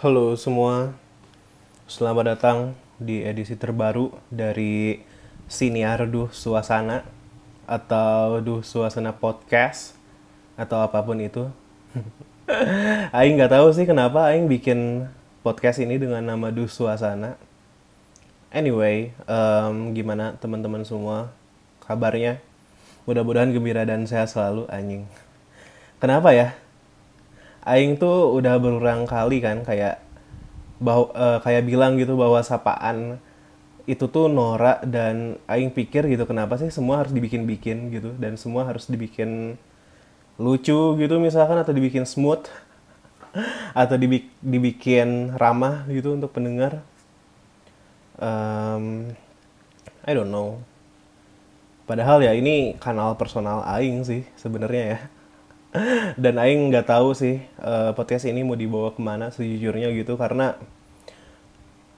Halo semua, selamat datang di edisi terbaru dari Siniar Duh Suasana atau Duh Suasana Podcast atau apa pun itu. Aing nggak tahu sih kenapa Aing bikin podcast ini dengan nama Duh Suasana. Anyway, em, gimana teman-teman semua kabarnya? Mudah-mudahan gembira dan sehat selalu anjing. Kenapa ya? Aing tuh udah berulang kali kan kayak bahwa eh, kayak bilang gitu bahwa sapaan itu tuh norak dan Aing pikir gitu kenapa sih semua harus dibikin-bikin gitu dan semua harus dibikin lucu gitu misalkan atau dibikin smooth atau dibi- dibikin ramah gitu untuk pendengar. Em, I don't know. Padahal ya ini kanal personal Aing sih sebenarnya ya. Dan Aing nggak tahu sih eh, podcast ini mau dibawa ke mana sejujurnya gitu karena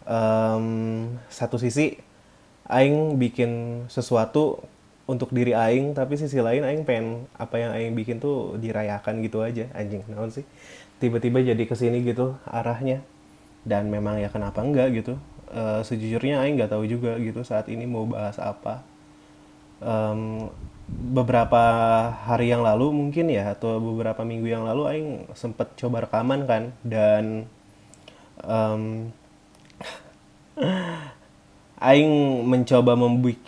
em, satu sisi Aing bikin sesuatu untuk diri Aing tapi sisi lain Aing pengen apa yang Aing bikin tuh dirayakan gitu aja. Anjing naon sih? Tiba-tiba jadi ke sini gitu arahnya. Dan memang ya kenapa enggak gitu? Eh, sejujurnya Aing nggak tahu juga gitu saat ini mau bahas apa. Em, beberapa hari yang lalu mungkin ya atau beberapa minggu yang lalu Aing sempet coba rekaman kan dan em, Aing mencoba membuat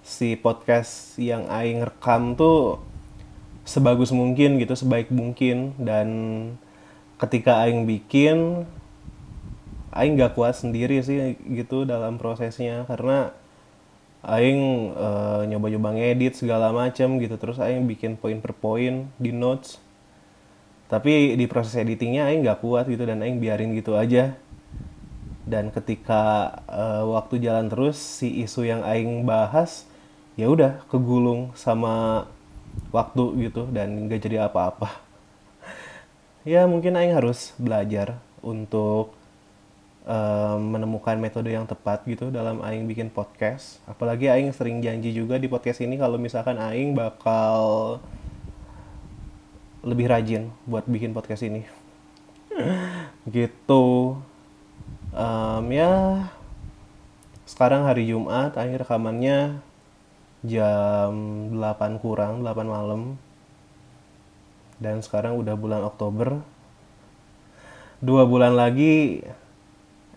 si podcast yang Aing rekam tuh sebagus mungkin gitu, sebaik mungkin dan ketika Aing bikin Aing gak kuat sendiri sih gitu dalam prosesnya karena Aing eh, nyoba-nyoba ngedit segala macam gitu. Terus Aing bikin poin per poin di notes. Tapi di proses editingnya Aing gak kuat gitu dan Aing biarin gitu aja. Dan ketika eh, waktu jalan terus si isu yang Aing bahas ya udah kegulung sama waktu gitu dan gak jadi apa-apa. Ya mungkin Aing harus belajar untuk menemukan metode yang tepat gitu dalam Aing bikin podcast. Apalagi Aing sering janji juga di podcast ini kalau misalkan Aing bakal lebih rajin buat bikin podcast ini. Gitu. Em, ya sekarang hari Jumat Aing rekamannya jam 8 kurang 8 malam. Dan sekarang udah bulan Oktober. Dua bulan lagi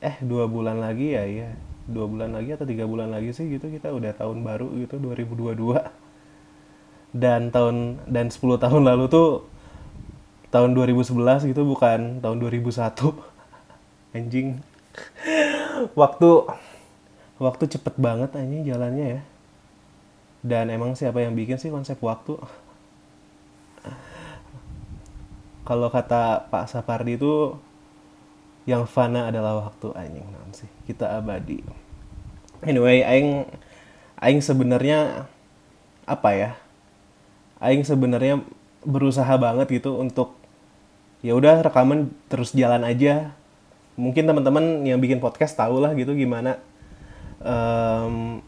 eh dua bulan lagi ya ya dua bulan lagi atau tiga bulan lagi sih gitu kita udah tahun baru gitu 2022 dan tahun dan 10 tahun lalu tuh tahun 2011 gitu bukan tahun 2001 anjing. Waktu waktu cepet banget anjing jalannya ya. Dan emang siapa yang bikin sih konsep waktu? Kalau kata Pak Sapardi itu yang fana adalah waktu anjing naon sih? Kita abadi. Anyway aing aing sebenarnya apa ya? Aing sebenarnya berusaha banget gitu untuk ya udah rekaman terus jalan aja. Mungkin teman-teman yang bikin podcast tahu lah gitu gimana em,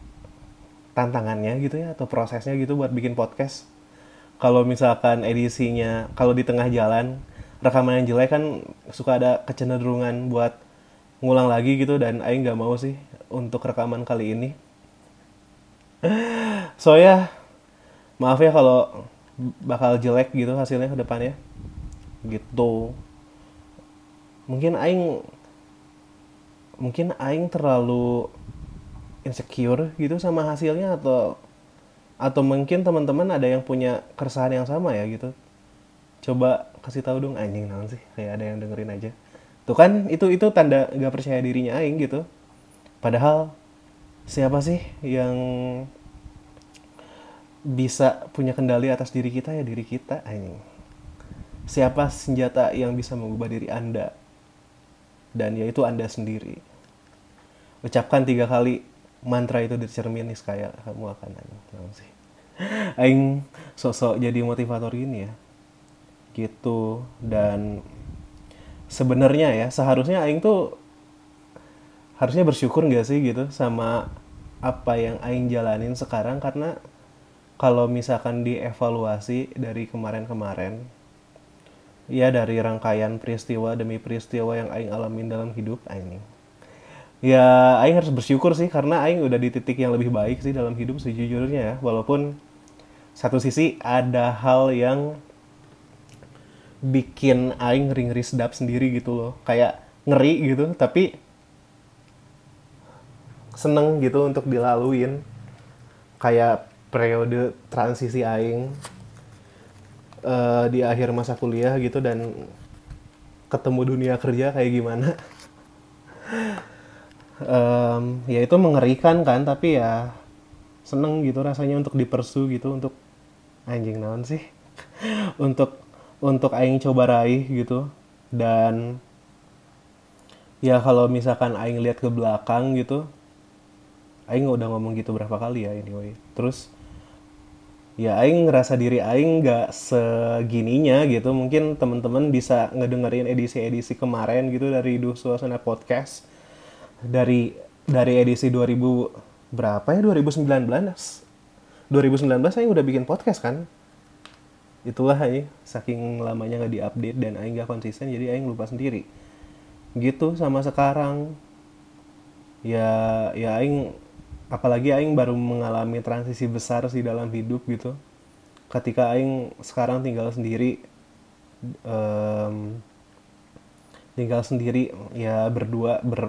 tantangannya gitu ya atau prosesnya gitu buat bikin podcast. Kalau misalkan edisinya kalau di tengah jalan rekaman yang jelek kan suka ada kecenderungan buat ngulang lagi gitu dan Aing nggak mau sih untuk rekaman kali ini. So ya maaf ya kalau bakal jelek gitu hasilnya ke depannya gitu. Mungkin Aing mungkin Aing terlalu insecure gitu sama hasilnya atau atau mungkin teman-teman ada yang punya keresahan yang sama ya gitu coba kasih tahu dong anjing naon sih? Kayak ada yang dengerin aja. Tuh kan itu itu tanda gak percaya dirinya Aing gitu. Padahal siapa sih yang bisa punya kendali atas diri kita? Ya diri kita anjing. Siapa senjata yang bisa mengubah diri anda? Dan yaitu anda sendiri. Ucapkan tiga kali mantra itu dicermin nih kayak kamu akan anjing. Sih? Aing sosok jadi motivator ini ya gitu. Dan sebenarnya ya seharusnya aing tuh harusnya bersyukur gak sih gitu sama apa yang aing jalanin sekarang? Karena kalau misalkan dievaluasi dari kemarin-kemarin ya dari rangkaian peristiwa demi peristiwa yang aing alamin dalam hidup aing ya aing harus bersyukur sih karena aing udah di titik yang lebih baik sih dalam hidup sejujurnya ya. Walaupun satu sisi ada hal yang bikin aing ngeri-ngeri sedap sendiri gitu loh. Kayak ngeri gitu tapi seneng gitu untuk dilaluin. Kayak periode transisi aing uh, di akhir masa kuliah gitu dan ketemu dunia kerja kayak gimana. Um, ya itu mengerikan kan tapi ya seneng gitu rasanya untuk dipersu gitu untuk anjing naon sih? Untuk untuk aing coba raih gitu. Dan ya kalau misalkan aing lihat ke belakang gitu aing udah ngomong gitu berapa kali ya anyway. Terus ya aing ngerasa diri aing nggak segininya gitu. Mungkin teman-teman bisa ngedengerin edisi-edisi kemarin gitu dari Duh Suasana Podcast. Dari dari edisi 2000 berapa ya? 2019 2019 aing udah bikin podcast kan itulah aing. Saking lamanya nggak diupdate dan aing nggak konsisten jadi aing lupa sendiri. Gitu sama sekarang. Ya ya aing apalagi aing baru mengalami transisi besar sih dalam hidup gitu. Ketika aing sekarang tinggal sendiri um, tinggal sendiri ya berdua ber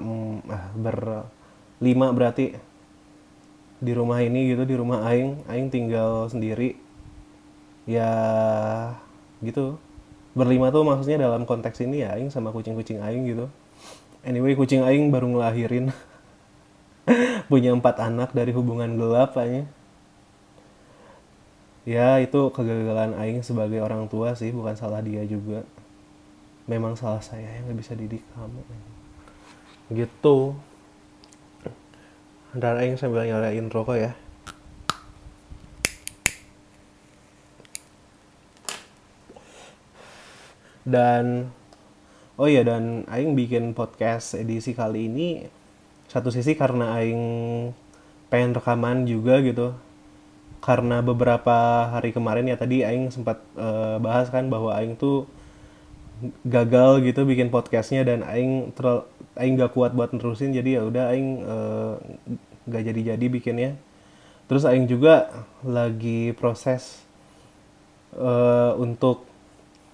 ah, berlima berarti. Di rumah ini gitu di rumah aing aing tinggal sendiri ya gitu. Berlima tuh maksudnya dalam konteks ini ya aing sama kucing-kucing aing gitu. Anyway kucing aing baru ngelahirin. Punya empat anak dari hubungan gelap kayaknya ya itu kegagalan Aing sebagai orang tua sih bukan salah dia juga. Memang salah saya yang gak bisa didik kamu gitu. Dan Aing sambil nyalain rokok ya dan oh iya dan Aing bikin podcast edisi kali ini satu sisi karena aing pengen rekaman juga gitu. Karena beberapa hari kemarin ya tadi aing sempat uh, bahas kan bahwa aing tuh gagal gitu bikin podcastnya dan aing terlalu aing gak kuat buat nerusin jadi ya udah aing uh, gak jadi-jadi bikinnya. Terus aing juga lagi proses uh, untuk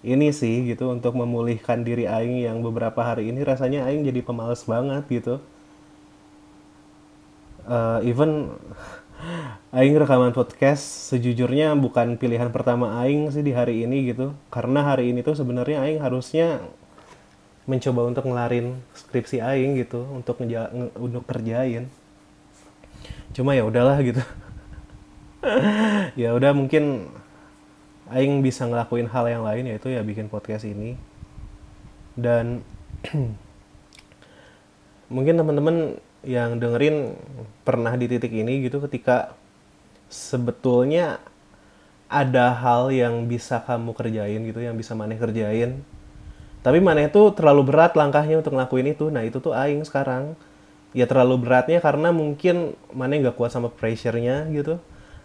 ini sih gitu untuk memulihkan diri aing yang beberapa hari ini rasanya aing jadi pemalas banget gitu. Uh, even Aing rekaman podcast sejujurnya bukan pilihan pertama Aing sih di hari ini gitu. Karena hari ini tuh sebenarnya Aing harusnya mencoba untuk ngelarin skripsi Aing gitu untuk nge untuk kerjain. Cuma ya udahlah gitu. Ya udah mungkin Aing bisa ngelakuin hal yang lain yaitu ya bikin podcast ini. Dan mungkin teman-teman yang dengerin pernah di titik ini gitu ketika sebetulnya ada hal yang bisa kamu kerjain gitu yang bisa maneh kerjain. Tapi maneh tuh terlalu berat langkahnya untuk ngelakuin itu. Nah itu tuh aing sekarang. Ya terlalu beratnya karena mungkin maneh nggak kuat sama pressure-nya gitu.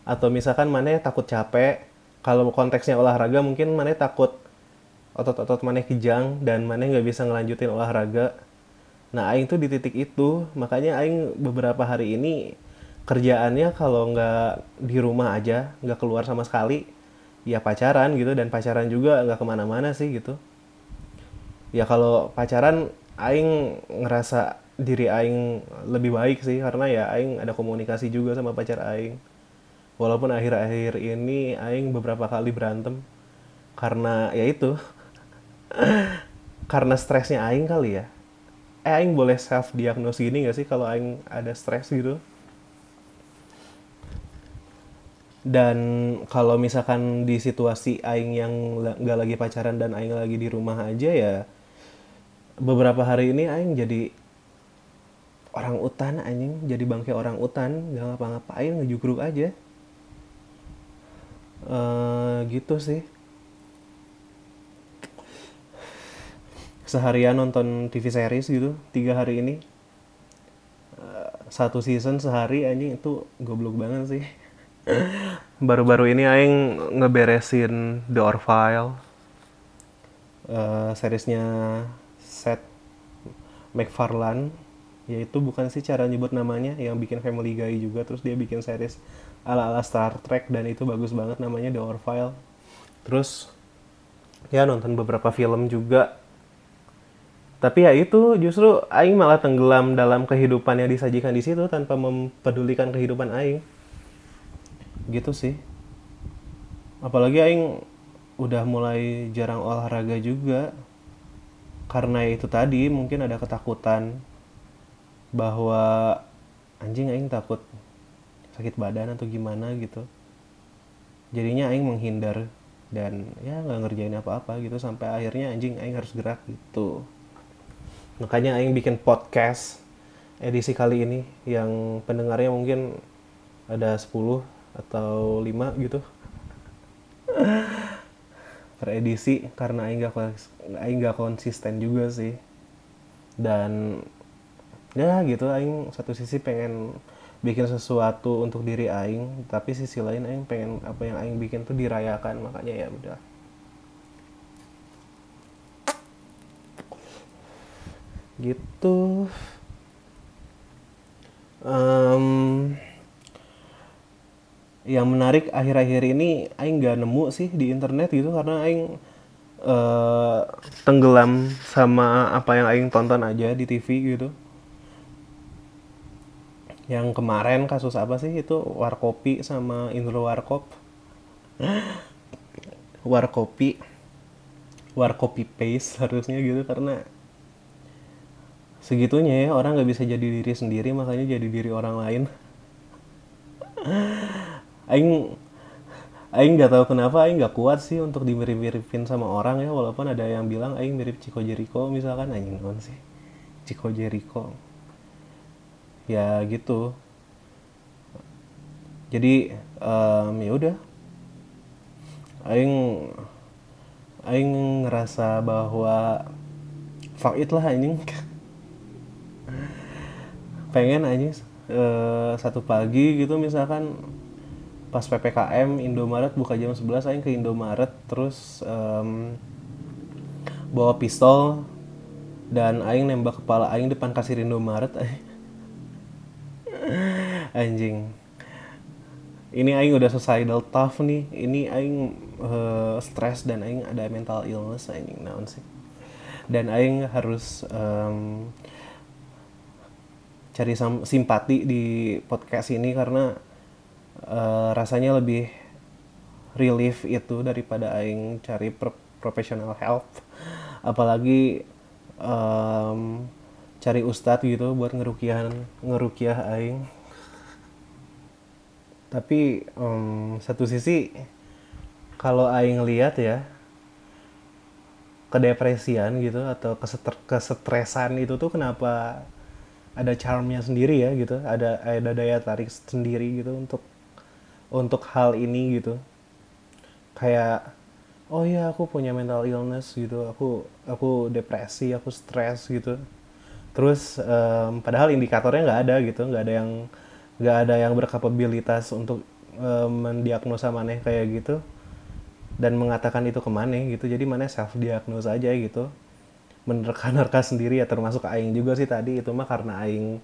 Atau misalkan maneh takut capek kalau konteksnya olahraga mungkin maneh takut otot-otot maneh kejang dan maneh nggak bisa ngelanjutin olahraga Nah, Aing tuh di titik itu, makanya Aing beberapa hari ini kerjaannya kalau nggak di rumah aja, nggak keluar sama sekali, ya pacaran gitu, dan pacaran juga nggak ke mana-mana sih gitu. Ya kalau pacaran, Aing ngerasa diri Aing lebih baik sih, karena ya Aing ada komunikasi juga sama pacar Aing. Walaupun akhir-akhir ini Aing beberapa kali berantem, karena ya itu, karena stresnya Aing kali ya. Eh aing boleh self diagnose gini gak sih kalau aing ada stres gitu? Dan kalau misalkan di situasi aing yang nggak lagi pacaran dan aing lagi di rumah aja ya beberapa hari ini aing jadi orang utan anjing. Jadi bangke orang utan nggak ngapa-ngapain ngejugruk aja uh, gitu sih. Seharian nonton TV series gitu tiga hari ini. Uh, satu season sehari anjing itu goblok banget sih. Baru-baru ini aing ngeberesin The Orville. Uh, seriesnya Seth MacFarlane. Yaitu bukan sih cara nyebut namanya yang bikin Family Guy juga terus dia bikin series ala ala Star Trek dan itu bagus banget namanya The Orville. Terus ya nonton beberapa film juga. Tapi ya itu justru Aing malah tenggelam dalam kehidupan yang disajikan di situ tanpa mempedulikan kehidupan Aing. Gitu sih. Apalagi Aing udah mulai jarang olahraga juga. Karena itu tadi mungkin ada ketakutan bahwa anjing aing takut sakit badan atau gimana gitu. Jadinya aing menghindar dan ya nggak ngerjain apa-apa gitu sampai akhirnya anjing aing harus gerak gitu. Makanya aing bikin podcast edisi kali ini yang pendengarnya mungkin ada 10 atau 5 gitu. Per edisi karena aing gak, aing gak konsisten juga sih. Dan ya gitu aing satu sisi pengen bikin sesuatu untuk diri aing tapi sisi lain aing pengen apa yang aing bikin tuh dirayakan makanya ya udah. Gitu. Um, yang menarik akhir-akhir ini aing gak nemu sih di internet gitu karena aing uh, tenggelam sama apa yang aing tonton aja di TV gitu yang kemarin kasus apa sih? Itu Warkopi sama Indro Warkop. Warkopi. Warkopi paste harusnya gitu karena segitunya ya orang nggak bisa jadi diri sendiri makanya jadi diri orang lain. Aing Aing nggak tahu kenapa Aing nggak kuat sih untuk dimirip-miripin sama orang ya walaupun ada yang bilang Aing mirip Chico Jericho misalkan. Aing non sih Chico Jericho ya gitu. Jadi um, ya udah. Aing aing ngerasa bahwa fuck it lah anjing. Pengen aja uh, satu pagi gitu misalkan pas PPKM Indomaret buka jam 11 aing ke Indomaret terus um, bawa pistol dan aing nembak kepala aing depan kasir Indomaret anjing. Ini aing udah suicidal tough nih. Ini aing uh, stres dan aing ada mental illness anjing naon sih. Dan aing harus um, cari simpati di podcast ini karena uh, rasanya lebih relief itu daripada aing cari pro professional help. Apalagi um, cari ustadz gitu buat ngerukiah ngerukiah aing tapi um, satu sisi kalau aing lihat ya kedepresian gitu atau keseter kesetresan itu tuh kenapa ada charmnya sendiri ya gitu? Ada ada daya tarik sendiri gitu untuk untuk hal ini gitu. Kayak oh ya aku punya mental illness gitu aku aku depresi aku stres gitu. Terus um, padahal indikatornya nggak ada gitu nggak ada yang nggak ada yang berkapabilitas untuk uh, mendiagnosa maneh kayak gitu. Dan mengatakan itu ke maneh gitu. Jadi maneh self diagnose aja gitu. Menerka-nerka sendiri ya termasuk aing juga sih tadi. Itu mah karena aing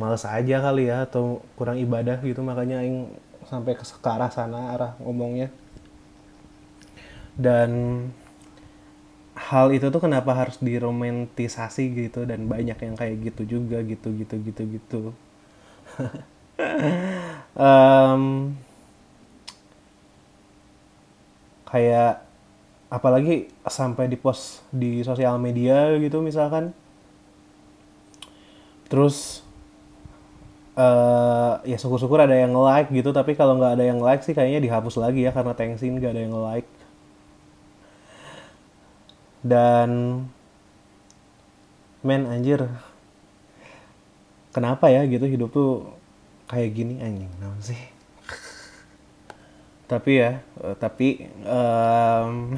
males aja kali ya atau kurang ibadah gitu. Makanya aing sampai ke, ke arah sana arah ngomongnya. Dan hal itu tuh kenapa harus diromantisasi gitu. Dan banyak yang kayak gitu juga gitu gitu gitu gitu um, kayak apalagi sampai di post di sosial media gitu misalkan. Terus uh, ya syukur-syukur ada yang like gitu tapi kalau nggak ada yang like sih kayaknya dihapus lagi ya karena thanksin nggak ada yang like. Dan men anjir kenapa ya gitu hidup tuh kayak gini anjing naon sih? Tapi ya uh, tapi um,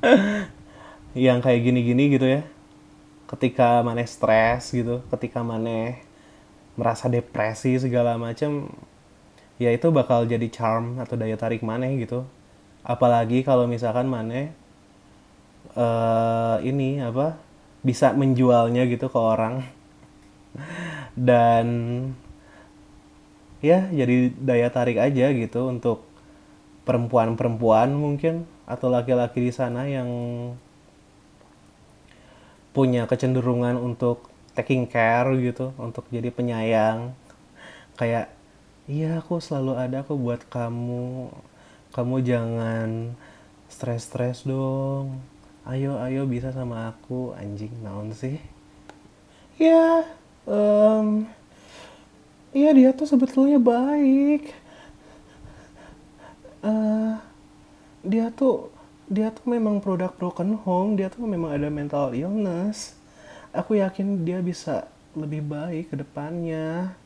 yang kayak gini-gini gitu ya ketika mana stres gitu ketika mana merasa depresi segala macam ya itu bakal jadi charm atau daya tarik mana gitu. Apalagi kalau misalkan mana uh, ini apa bisa menjualnya gitu ke orang dan ya jadi daya tarik aja gitu untuk perempuan-perempuan mungkin atau laki-laki di sana yang punya kecenderungan untuk taking care gitu untuk jadi penyayang. Kayak iya aku selalu ada aku buat kamu. Kamu jangan stres-stres dong. Ayo ayo bisa sama aku. Anjing naon sih? Ya um, Iya dia tuh sebetulnya baik. Uh, dia tuh dia tuh memang produk broken home. Dia tuh memang ada mental illness. Aku yakin dia bisa lebih baik ke depannya.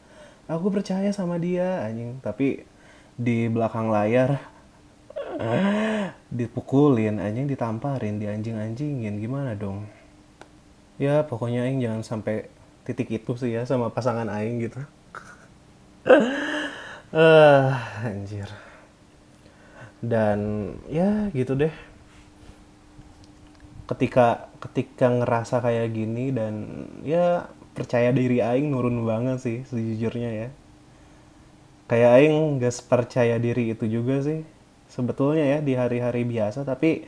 Aku percaya sama dia anjing. Tapi di belakang layar dipukulin anjing ditamparin di anjing-anjingin gimana dong ya pokoknya aing jangan sampai titik itu sih ya sama pasangan aing gitu. Uh, anjir. Dan ya gitu deh. Ketika ketika ngerasa kayak gini dan ya percaya diri aing nurun banget sih sejujurnya ya. Kayak aing gak percaya diri itu juga sih sebetulnya ya di hari-hari biasa. Tapi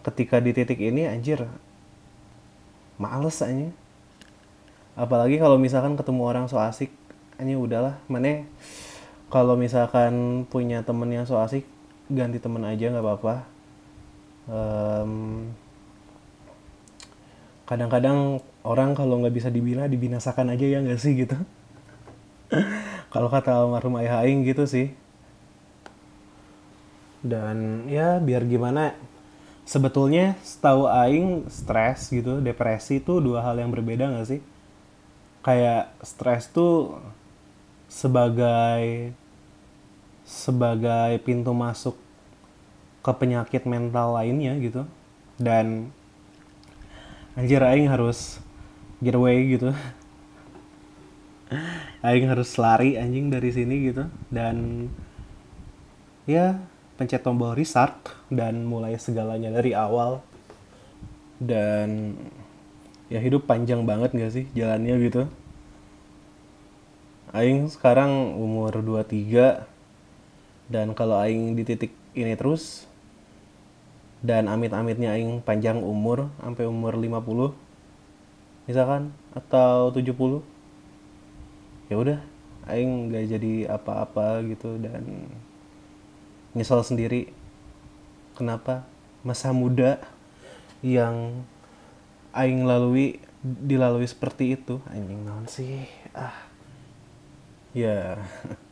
ketika di titik ini anjir males aja apalagi kalau misalkan ketemu orang so asik hanya udahlah. Mana kalau misalkan punya temen yang so asik ganti temen aja nggak apa-apa. Um, kadang-kadang orang kalau nggak bisa dibina dibinasakan aja ya nggak sih gitu. Kalau kata almarhum ayah aing gitu sih. Dan ya biar gimana sebetulnya setahu aing stres gitu depresi itu dua hal yang berbeda nggak sih kayak stres tuh sebagai sebagai pintu masuk ke penyakit mental lainnya gitu. Dan anjir aing harus get away gitu. Aing harus lari anjing dari sini gitu. Dan ya pencet tombol restart dan mulai segalanya dari awal. Dan ya hidup panjang banget gak sih jalannya gitu? Aing sekarang umur 23 dan kalau Aing di titik ini terus dan amit-amitnya Aing panjang umur sampai umur 50 misalkan atau 70 ya udah Aing gak jadi apa-apa gitu dan nyesel sendiri. Kenapa? Masa muda yang Aing lalui dilalui seperti itu anjing naon sih ah ya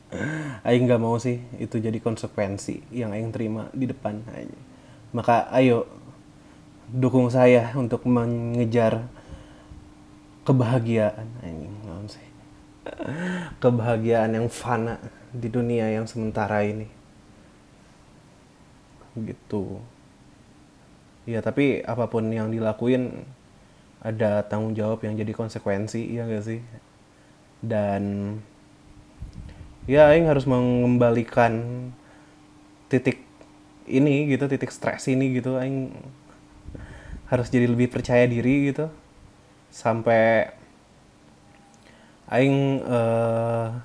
Aing nggak mau sih itu jadi konsekuensi yang Aing terima di depan aja. Maka ayo dukung saya untuk mengejar kebahagiaan Aing sih. Kebahagiaan yang fana di dunia yang sementara ini. Gitu. Ya tapi apa pun yang dilakuin ada tanggung jawab yang jadi konsekuensi ya gak sih? Dan ya aing harus mengembalikan titik ini gitu titik stres ini gitu. Aing harus jadi lebih percaya diri gitu. Sampai aing uh,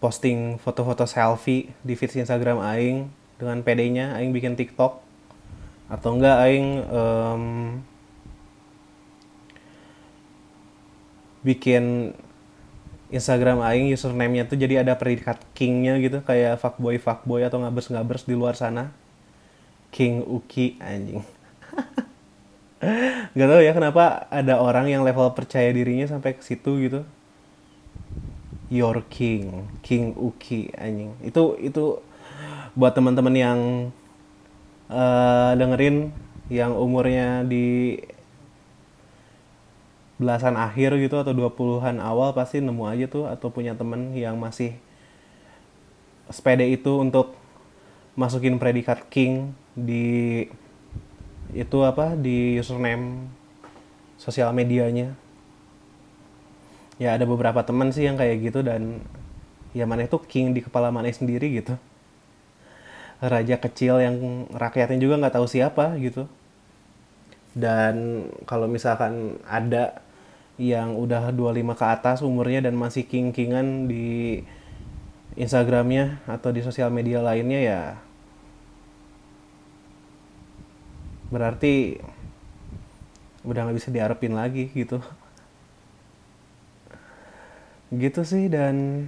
posting foto-foto selfie di feed Instagram aing dengan PD-nya aing bikin TikTok atau enggak aing um, bikin Instagram aing username-nya tuh jadi ada predikat kingnya gitu kayak fuckboy fuckboy atau ngabers ngabers di luar sana. King Uki anjing. Gak tau ya kenapa ada orang yang level percaya dirinya sampai ke situ gitu. Your King King Uki anjing. Itu itu buat teman-teman yang uh, dengerin yang umurnya di belasan akhir gitu atau 20-an awal pasti nemu aja tuh atau punya temen yang masih sepede itu untuk masukin predikat king di itu apa di username sosial medianya. Ya ada beberapa teman sih yang kayak gitu dan ya mana itu king di kepala mana sendiri gitu raja kecil yang rakyatnya juga nggak tahu siapa gitu. Dan kalau misalkan ada yang udah 25 ke atas umurnya dan masih king-kingan di Instagramnya atau di sosial media lainnya ya berarti udah nggak bisa diharapin lagi gitu. Gitu sih dan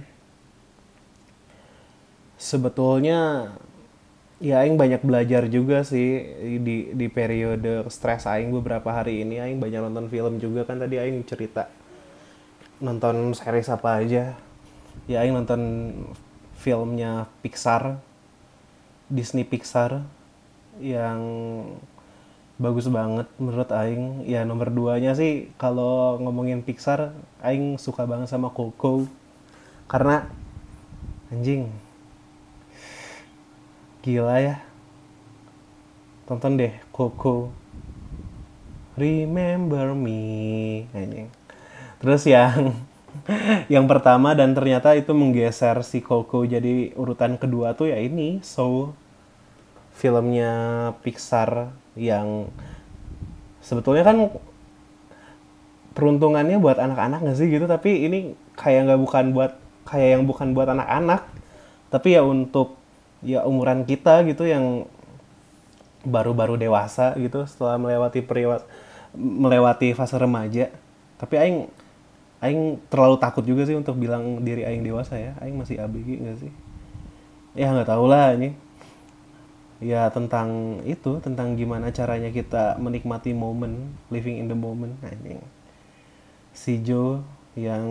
sebetulnya ya aing banyak belajar juga sih di di periode stres aing beberapa hari ini. Aing banyak nonton film juga. Kan tadi aing cerita nonton series apa aja. Ya aing nonton filmnya Pixar Disney Pixar yang bagus banget menurut aing. Ya nomor duanya sih kalau ngomongin Pixar aing suka banget sama Coco. Karena anjing gila ya. Tonton deh Coco. Remember Me. Anjing. Terus yang yang pertama dan ternyata itu menggeser si Coco jadi urutan kedua tuh ya ini. So filmnya Pixar yang sebetulnya kan peruntungannya buat anak-anak gak sih gitu tapi ini kayak nggak bukan buat kayak yang bukan buat anak-anak. Tapi ya untuk ya umuran kita gitu yang baru-baru dewasa gitu setelah melewati periode melewati fase remaja. Tapi aing aing terlalu takut juga sih untuk bilang diri aing dewasa ya. Aing masih ABG enggak sih? Ya nggak tahu lah ini. Ya tentang itu tentang gimana caranya kita menikmati momen living in the moment. Anjing si Joe yang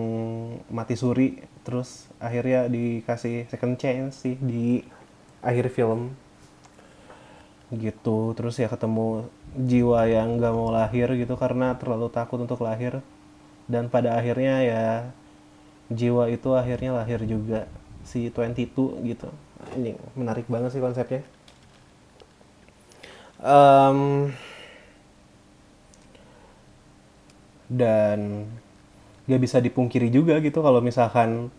mati suri terus akhirnya dikasih second chance sih di akhir film. Gitu. Terus ya ketemu jiwa yang gak mau lahir gitu karena terlalu takut untuk lahir. Dan pada akhirnya ya jiwa itu akhirnya lahir juga. Si 22 gitu. Ini menarik banget sih konsepnya. Um, dan gak bisa dipungkiri juga gitu kalau misalkan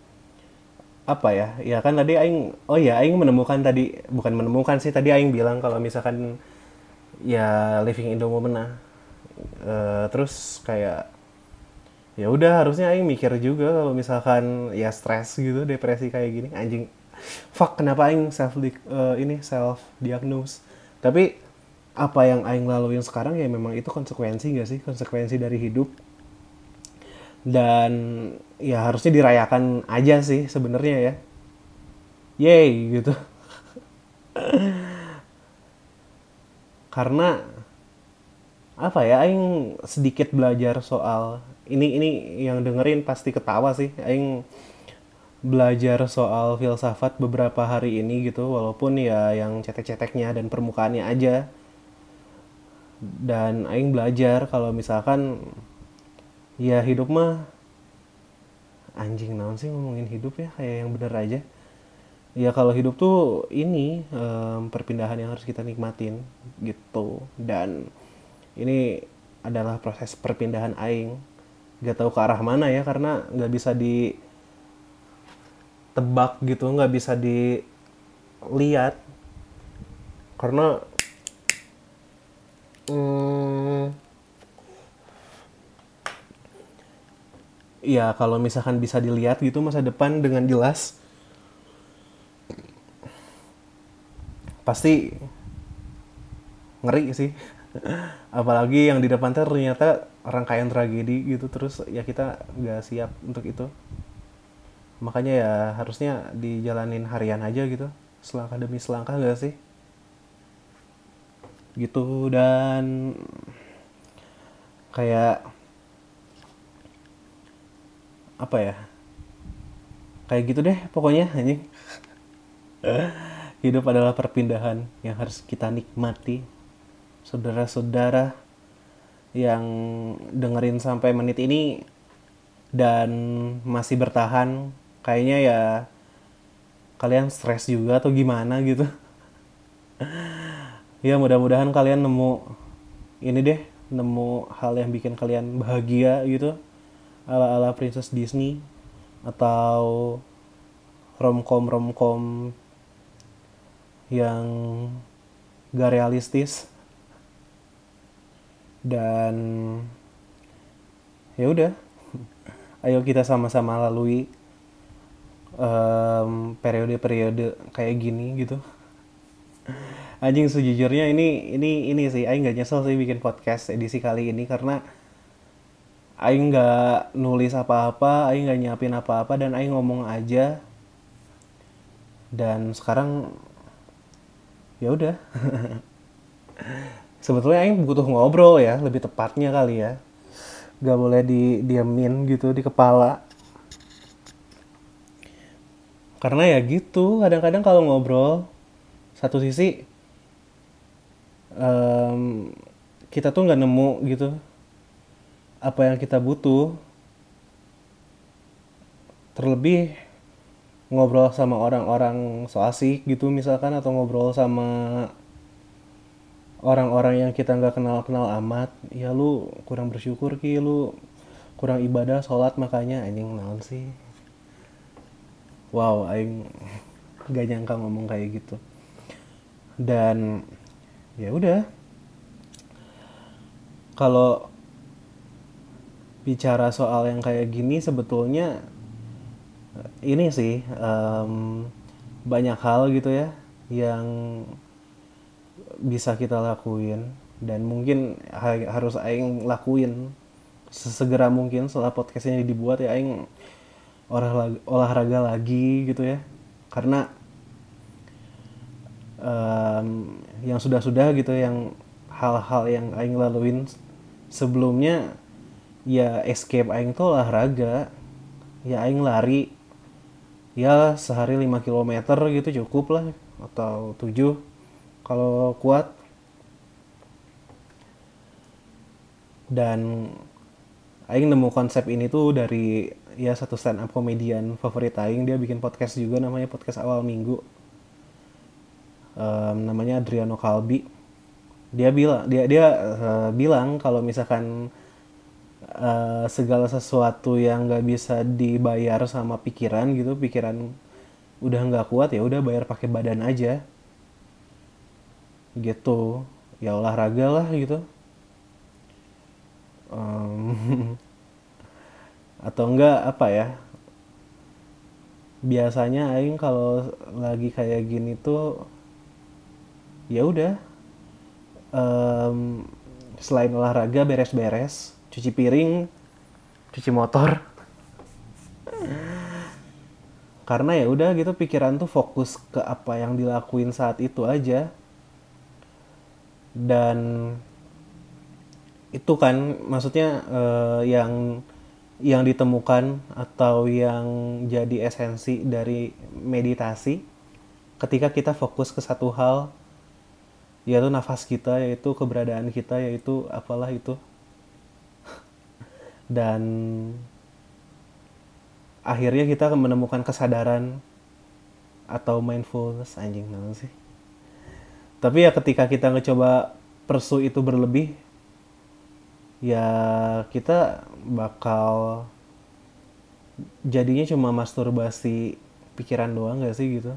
apa ya? Ya kan tadi aing oh ya aing menemukan tadi bukan menemukan sih tadi aing bilang kalau misalkan ya living in the moment nah uh, terus kayak ya udah harusnya aing mikir juga kalau misalkan ya stres gitu depresi kayak gini. Anjing fuck kenapa aing self uh, ini self diagnose tapi apa yang aing laluin sekarang ya memang itu konsekuensi gak sih? Konsekuensi dari hidup dan ya harusnya dirayakan aja sih sebenarnya ya. Yay gitu. Karena apa ya aing sedikit belajar soal ini ini yang dengerin pasti ketawa sih. Aing belajar soal filsafat beberapa hari ini gitu walaupun ya yang cetek-ceteknya dan permukaannya aja. Dan aing belajar kalau misalkan ya hidup mah anjing naon sih ngomongin hidup ya? Kayak yang bener aja. Ya kalau hidup tuh ini um, perpindahan yang harus kita nikmatin gitu. Dan ini adalah proses perpindahan aing. Gak tahu ke arah mana ya karena nggak bisa di tebak gitu nggak bisa dilihat. Karena hmm, ya kalau misalkan bisa dilihat gitu masa depan dengan jelas pasti ngeri sih. Apalagi yang di depan ternyata rangkaian tragedi gitu terus ya kita nggak siap untuk itu. Makanya ya harusnya dijalanin harian aja gitu. Selangkah demi selangkah gak sih? Gitu dan kayak apa ya? Kayak gitu deh pokoknya anjing. Hidup adalah perpindahan yang harus kita nikmati. Saudara-saudara yang dengerin sampai menit ini dan masih bertahan kayaknya ya kalian stres juga atau gimana gitu. Ya mudah-mudahan kalian nemu ini deh nemu hal yang bikin kalian bahagia gitu ala-ala princess Disney atau romcom romcom yang gak realistis. Dan ya udah ayo kita sama-sama lalui periode-periode kayak gini gitu. Anjing sejujurnya ini ini ini sih Aing nggak nyesel sih bikin podcast edisi kali ini karena Aing nggak nulis apa-apa Aing nggak nyiapin apa-apa dan Aing ngomong aja. Dan sekarang ya udah. Sebetulnya Aing butuh ngobrol ya lebih tepatnya kali ya. Nggak boleh di diamin gitu di kepala. Karena ya gitu kadang-kadang kalau ngobrol satu sisi um, kita tuh nggak nemu gitu apa yang kita butuh terlebih ngobrol sama orang-orang so asik gitu misalkan atau ngobrol sama orang-orang yang kita nggak kenal-kenal amat ya lu kurang bersyukur ki lu kurang ibadah sholat makanya anjing naon sih? Wow aing gak nyangka ngomong kayak gitu. Dan ya udah. Kalau bicara soal yang kayak gini sebetulnya ini sih um, banyak hal gitu ya yang bisa kita lakuin dan mungkin ha harus aing lakuin sesegera mungkin setelah podcastnya dibuat ya aing olahraga, olahraga lagi gitu ya. Karena um, yang sudah-sudah gitu yang hal-hal yang aing laluin sebelumnya ya escape aing tuh olahraga. Ya aing lari. Ya sehari 5 km gitu cukup lah atau 7 kalau kuat. Dan aing nemu konsep ini tuh dari ya satu stand up komedian favorit aing. Dia bikin podcast juga namanya podcast awal minggu. Um, namanya Adriano Kalbi dia bilang dia dia uh, bilang kalau misalkan uh, segala sesuatu yang nggak bisa dibayar sama pikiran gitu pikiran udah nggak kuat ya udah bayar pakai badan aja. Gitu. Ya olahraga lah gitu. Um, atau enggak apa ya biasanya aing kalau lagi kayak gini tuh ya udah. Um, selain olahraga beres-beres cuci piring cuci motor. Karena ya udah gitu pikiran tuh fokus ke apa yang dilakuin saat itu aja. Dan itu kan maksudnya uh, yang yang ditemukan atau yang jadi esensi dari meditasi ketika kita fokus ke satu hal yaitu nafas kita yaitu keberadaan kita yaitu apalah itu dan akhirnya kita menemukan kesadaran atau mindfulness anjing namanya sih? Tapi ya ketika kita ngecoba persu itu berlebih ya kita bakal jadinya cuma masturbasi pikiran doang gak sih gitu?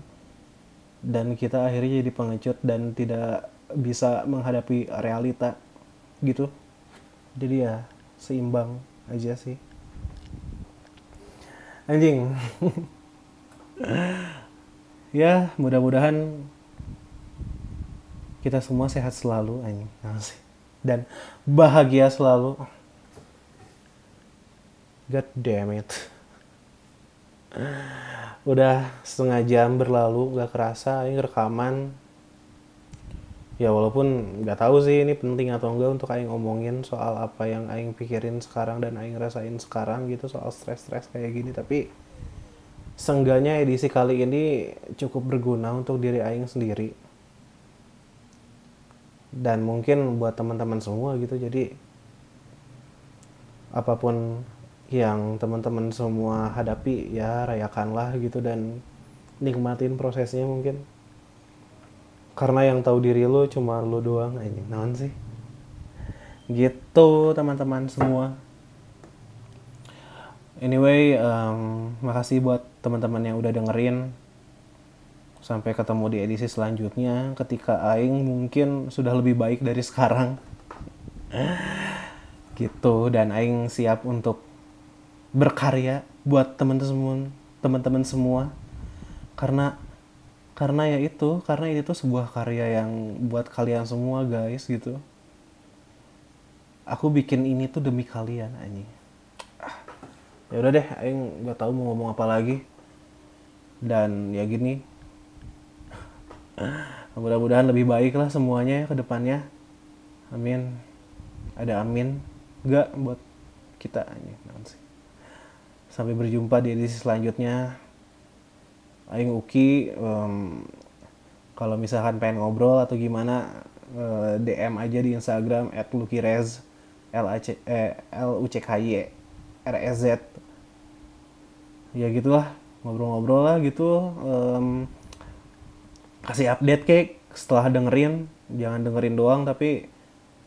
Dan kita akhirnya jadi pengecut dan tidak bisa menghadapi realita gitu. Jadi ya seimbang aja sih. Anjing. Ya mudah-mudahan kita semua sehat selalu anjing. Dan bahagia selalu. God damn it. Udah setengah jam berlalu gak kerasa ini rekaman ya walaupun nggak tahu sih ini penting atau enggak untuk aing ngomongin soal apa yang aing pikirin sekarang dan aing rasain sekarang gitu soal stres-stres kayak gini. Tapi sengganya edisi kali ini cukup berguna untuk diri aing sendiri. Dan mungkin buat teman-teman semua gitu. Jadi apa pun yang teman-teman semua hadapi ya rayakanlah gitu dan nikmatin prosesnya mungkin karena yang tahu diri lu cuma lu doang aja naon sih? Gitu teman-teman semua. Anyway um, makasih buat teman-teman yang udah dengerin. Sampai ketemu di edisi selanjutnya ketika aing mungkin sudah lebih baik dari sekarang. Gitu dan aing siap untuk berkarya buat teman-teman teman-teman semua. Karena karena ya itu karena ini tuh sebuah karya yang buat kalian semua guys gitu. Aku bikin ini tuh demi kalian anjing. Ya udah deh aing nggak tahu mau ngomong apa lagi. Dan ya gini. Mudah-mudahan lebih baik lah semuanya ke depannya. Amin. Ada amin enggak buat kita sih? Sampai berjumpa di edisi selanjutnya aing uki um, kalau misalkan pengen ngobrol atau gimana uh, eh, DM aja di Instagram @lukirez L A C eh, L U C K Y R E Z. Ya gitulah ngobrol-ngobrol lah gitu um, kasih update kayak setelah dengerin jangan dengerin doang tapi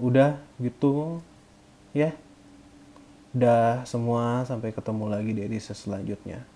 udah gitu ya. Udah semua sampai ketemu lagi di edisi selanjutnya